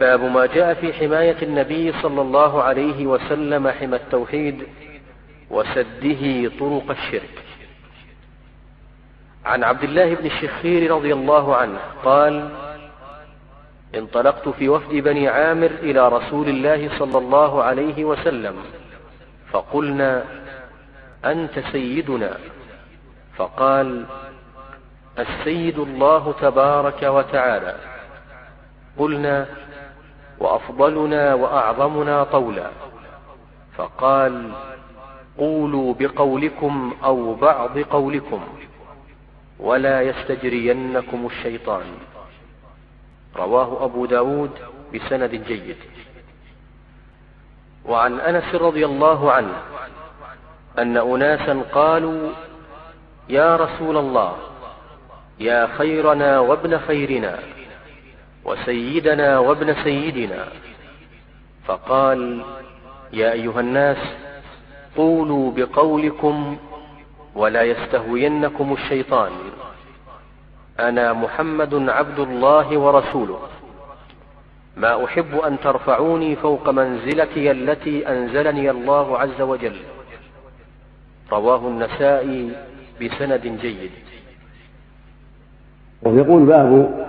باب ما جاء في حماية النبي صلى الله عليه وسلم حمى التوحيد وسده طرق الشرك. عن عبد الله بن الشخير رضي الله عنه قال انطلقت في وفد بني عامر إلى رسول الله صلى الله عليه وسلم فقلنا أنت سيدنا. فقال السيد الله تبارك وتعالى. قلنا وأفضلنا وأعظمنا طولا. فقال قولوا بقولكم أو بعض قولكم ولا يستجرينكم الشيطان. رواه أبو داود بسند جيد. وعن أنس رضي الله عنه أن أناسا قالوا يا رسول الله يا خيرنا وابن خيرنا. وسيدنا وابن سيدنا. فقال يا أيها الناس قولوا بقولكم ولا يستهوينكم الشيطان. أنا محمد عبد الله ورسوله. ما أحب أن ترفعوني فوق منزلتي التي أنزلني الله عز وجل. رواه النسائي بسند جيد. ويقول باب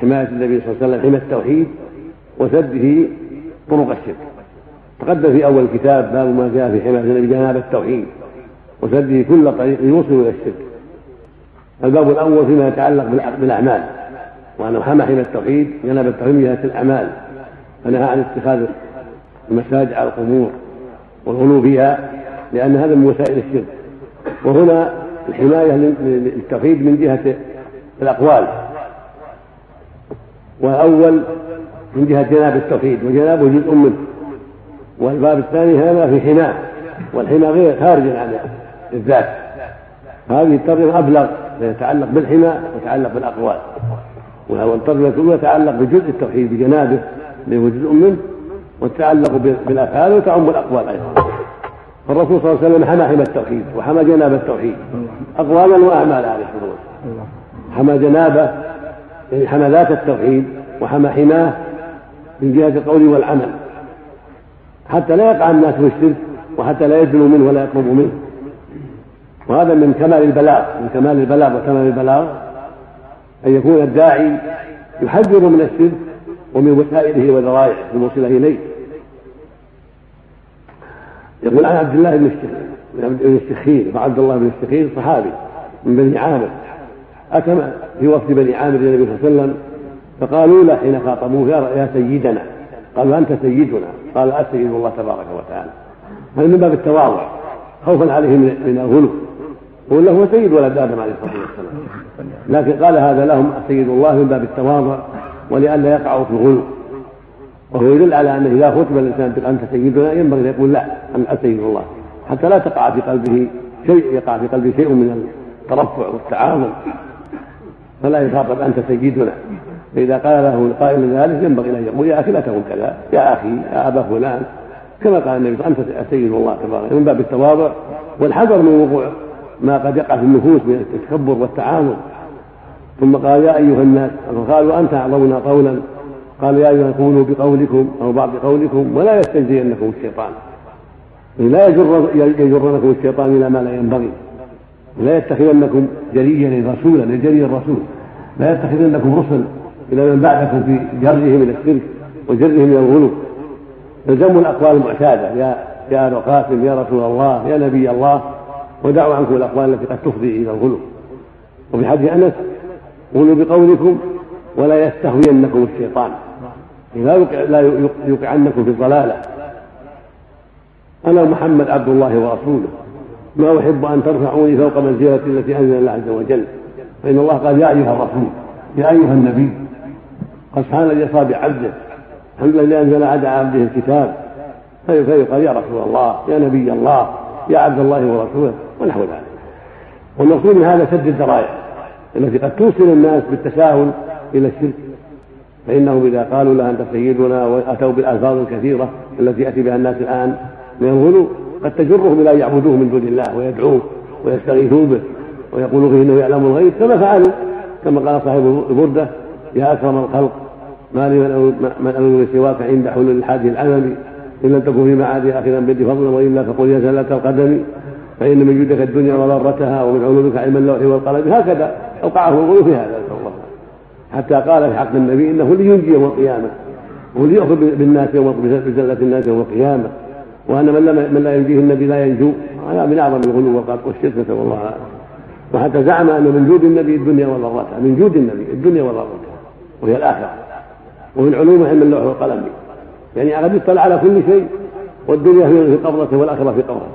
حماية النبي صلى الله عليه وسلم حمى التوحيد وسده طرق الشرك. تقدم في أول الكتاب باب ما جاء في حماية النبي جناب التوحيد وسده كل طريق يوصل إلى الشرك. الباب الأول فيما يتعلق بالأعمال. وأنه حمى حمى التوحيد جنب التوحيد من جهة الأعمال. فنهى عن اتخاذ المساجد على القبور والغلو فيها لأن هذا من وسائل الشرك. وهنا الحماية للتوحيد من جهة الأقوال. والأول من جهة جناب التوحيد وجنابه جزء منه والباب الثاني هذا في حماة والحمى غير خارج عن الذات. هذه الترجمة أبلغ يتعلق بالحمى ويتعلق بالأقوال. والترجمة الأولى تتعلق بجزء التوحيد بجنابه اللي هو جزء منه وتتعلق بالأفعال وتعم الأقوال أيضا. فالرسول صلى الله عليه وسلم حمى حمى التوحيد وحمى جناب التوحيد. أقوالا وأعمالا عليه الصلاة والسلام حمى جنابه يعني حمى ذات التوحيد وحمى حماه من جهة القول والعمل. حتى لا يقع الناس في الشرك وحتى لا يدنوا منه ولا يطلبوا منه. وهذا من كمال البلاغ من كمال البلاغ وكمال البلاغ. أن يكون الداعي يحذر من الشرك ومن وسائله وذرائعه الموصلة إليه. يقول عن عبد الله بن الشخير وعبد الله بن الشخير صحابي من بني عامر. أتى في وفد بني عامر إلى النبي صلى الله عليه وسلم فقالوا له حين خاطبوه يا سيدنا. قالوا أنت سيدنا. قال السيد الله تبارك وتعالى. هذا من باب التواضع. خوفا عليه من الغلو. ولا هو سيد ولد آدم عليه الصلاة والسلام. لكن قال هذا لهم سيد الله من باب التواضع ولئلا يقعوا في الغلو. وهو يدل على أنه إذا خطب الإنسان أنت سيدنا. ينبغي أن يقول لا أنا سيد الله. حتى لا تقع في قلبه شيء يقع في قلبه شيء من الترفع والتعاظم. فلا يخاطب أنت سيدنا. فإذا قال له قائل ذلك ينبغي أن يقول يا أخي لا تقول كذا يا أخي يا أبا فلان. كما قال النبي أنت سيد الله تبارك من باب التواضع والحذر من وقوع ما قد يقع في النفوس من التكبر والتعامل ثم قال يا أيها الناس. فقالوا أنت أعظمنا قولا. قال يا أيها قولوا بقولكم أو بعض قولكم ولا يستجزينكم الشيطان. لا يجر يجرنكم الشيطان إلى ما لا ينبغي. لا يتخذنكم جريا رسولا لجري الرسول. لا يتخذنكم رسل إلى من بعدكم في جرهم إلى الشرك وجرهم إلى الغلو. الزموا الأقوال المعتادة. يا يا أبا قاسم يا رسول الله يا نبي الله. ودعوا عنكم الأقوال التي قد تفضي إلى الغلو. وفي حديث أنس قولوا بقولكم ولا يستهوينكم الشيطان. لا لا يوقعنكم في الضلالة. أنا محمد عبد الله ورسوله. ما أحب أن ترفعوني فوق منزلتي التي أنزل الله عز وجل. فإن الله قال يا أيها الرسول يا أيها النبي قد الذي اصاب بعبده الحمد لله أنزل على عبده الكتاب فيقال يا رسول الله يا نبي الله يا عبد الله ورسوله ونحو ذلك. والمقصود من هذا سد الذرائع التي قد توصل الناس بالتساهل إلى الشرك. فإنهم إذا قالوا له أنت سيدنا وأتوا بالألفاظ الكثيرة التي يأتي بها الناس الآن من الغلو قد تجرهم إلى أن يعبدوه من دون الله ويدعوه ويستغيثوا به. ويقولوا فيه إنه يعلم الغيب كما فعلوا كما قال صاحب البردة يا أكرم الخلق ما لي من ألوذ سواك عند حلول الحادث العمل إن لم تكن في معادي آخذا بيد فضلا وإلا فقل يا زلة القدم فإن من جودك الدنيا وضرتها ومن علومك علم اللوح والقلم. هكذا أوقعه الغلو في هذا الله. حتى قال في حق النبي إنه لينجي يوم القيامة وليأخذ بالناس يوم بزلة الناس يوم القيامة وأن من, من لا ينجيه النبي لا ينجو. هذا من أعظم الغلو والشرك نسأل الله العافية. وحتى زعم أن من جود النبي الدنيا وضرتها من جود النبي الدنيا وضرتها وهي الآخرة. ومن علومه علم اللوح والقلم. يعني قد يطلع على كل شيء والدنيا في قبضته والآخرة في قبضته.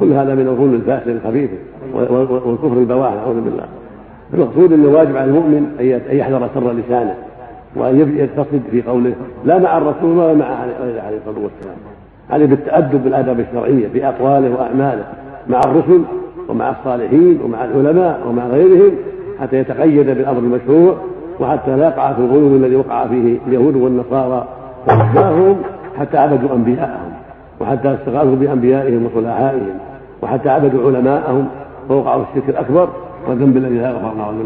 كل هذا من الظلم الفاسد الخبيث والكفر البواح نعوذ بالله. المقصود أنه واجب على المؤمن أن يحذر سر لسانه وأن يقتصد في قوله لا مع الرسول ولا مع عليه الصلاة والسلام. عليه بالتأدب بالادب الشرعية في اقواله وأعماله مع الرسل ومع الصالحين ومع العلماء ومع غيرهم حتى يتقيد بالأمر المشروع وحتى لا يقع في الغلو الذي وقع فيه اليهود والنصارى وأتباعهم حتى عبدوا أنبياءهم وحتى استغاثوا بأنبيائهم وصلحائهم وحتى عبدوا علماءهم فوقعوا الشرك الأكبر والذنب الذي لا يغفر الله.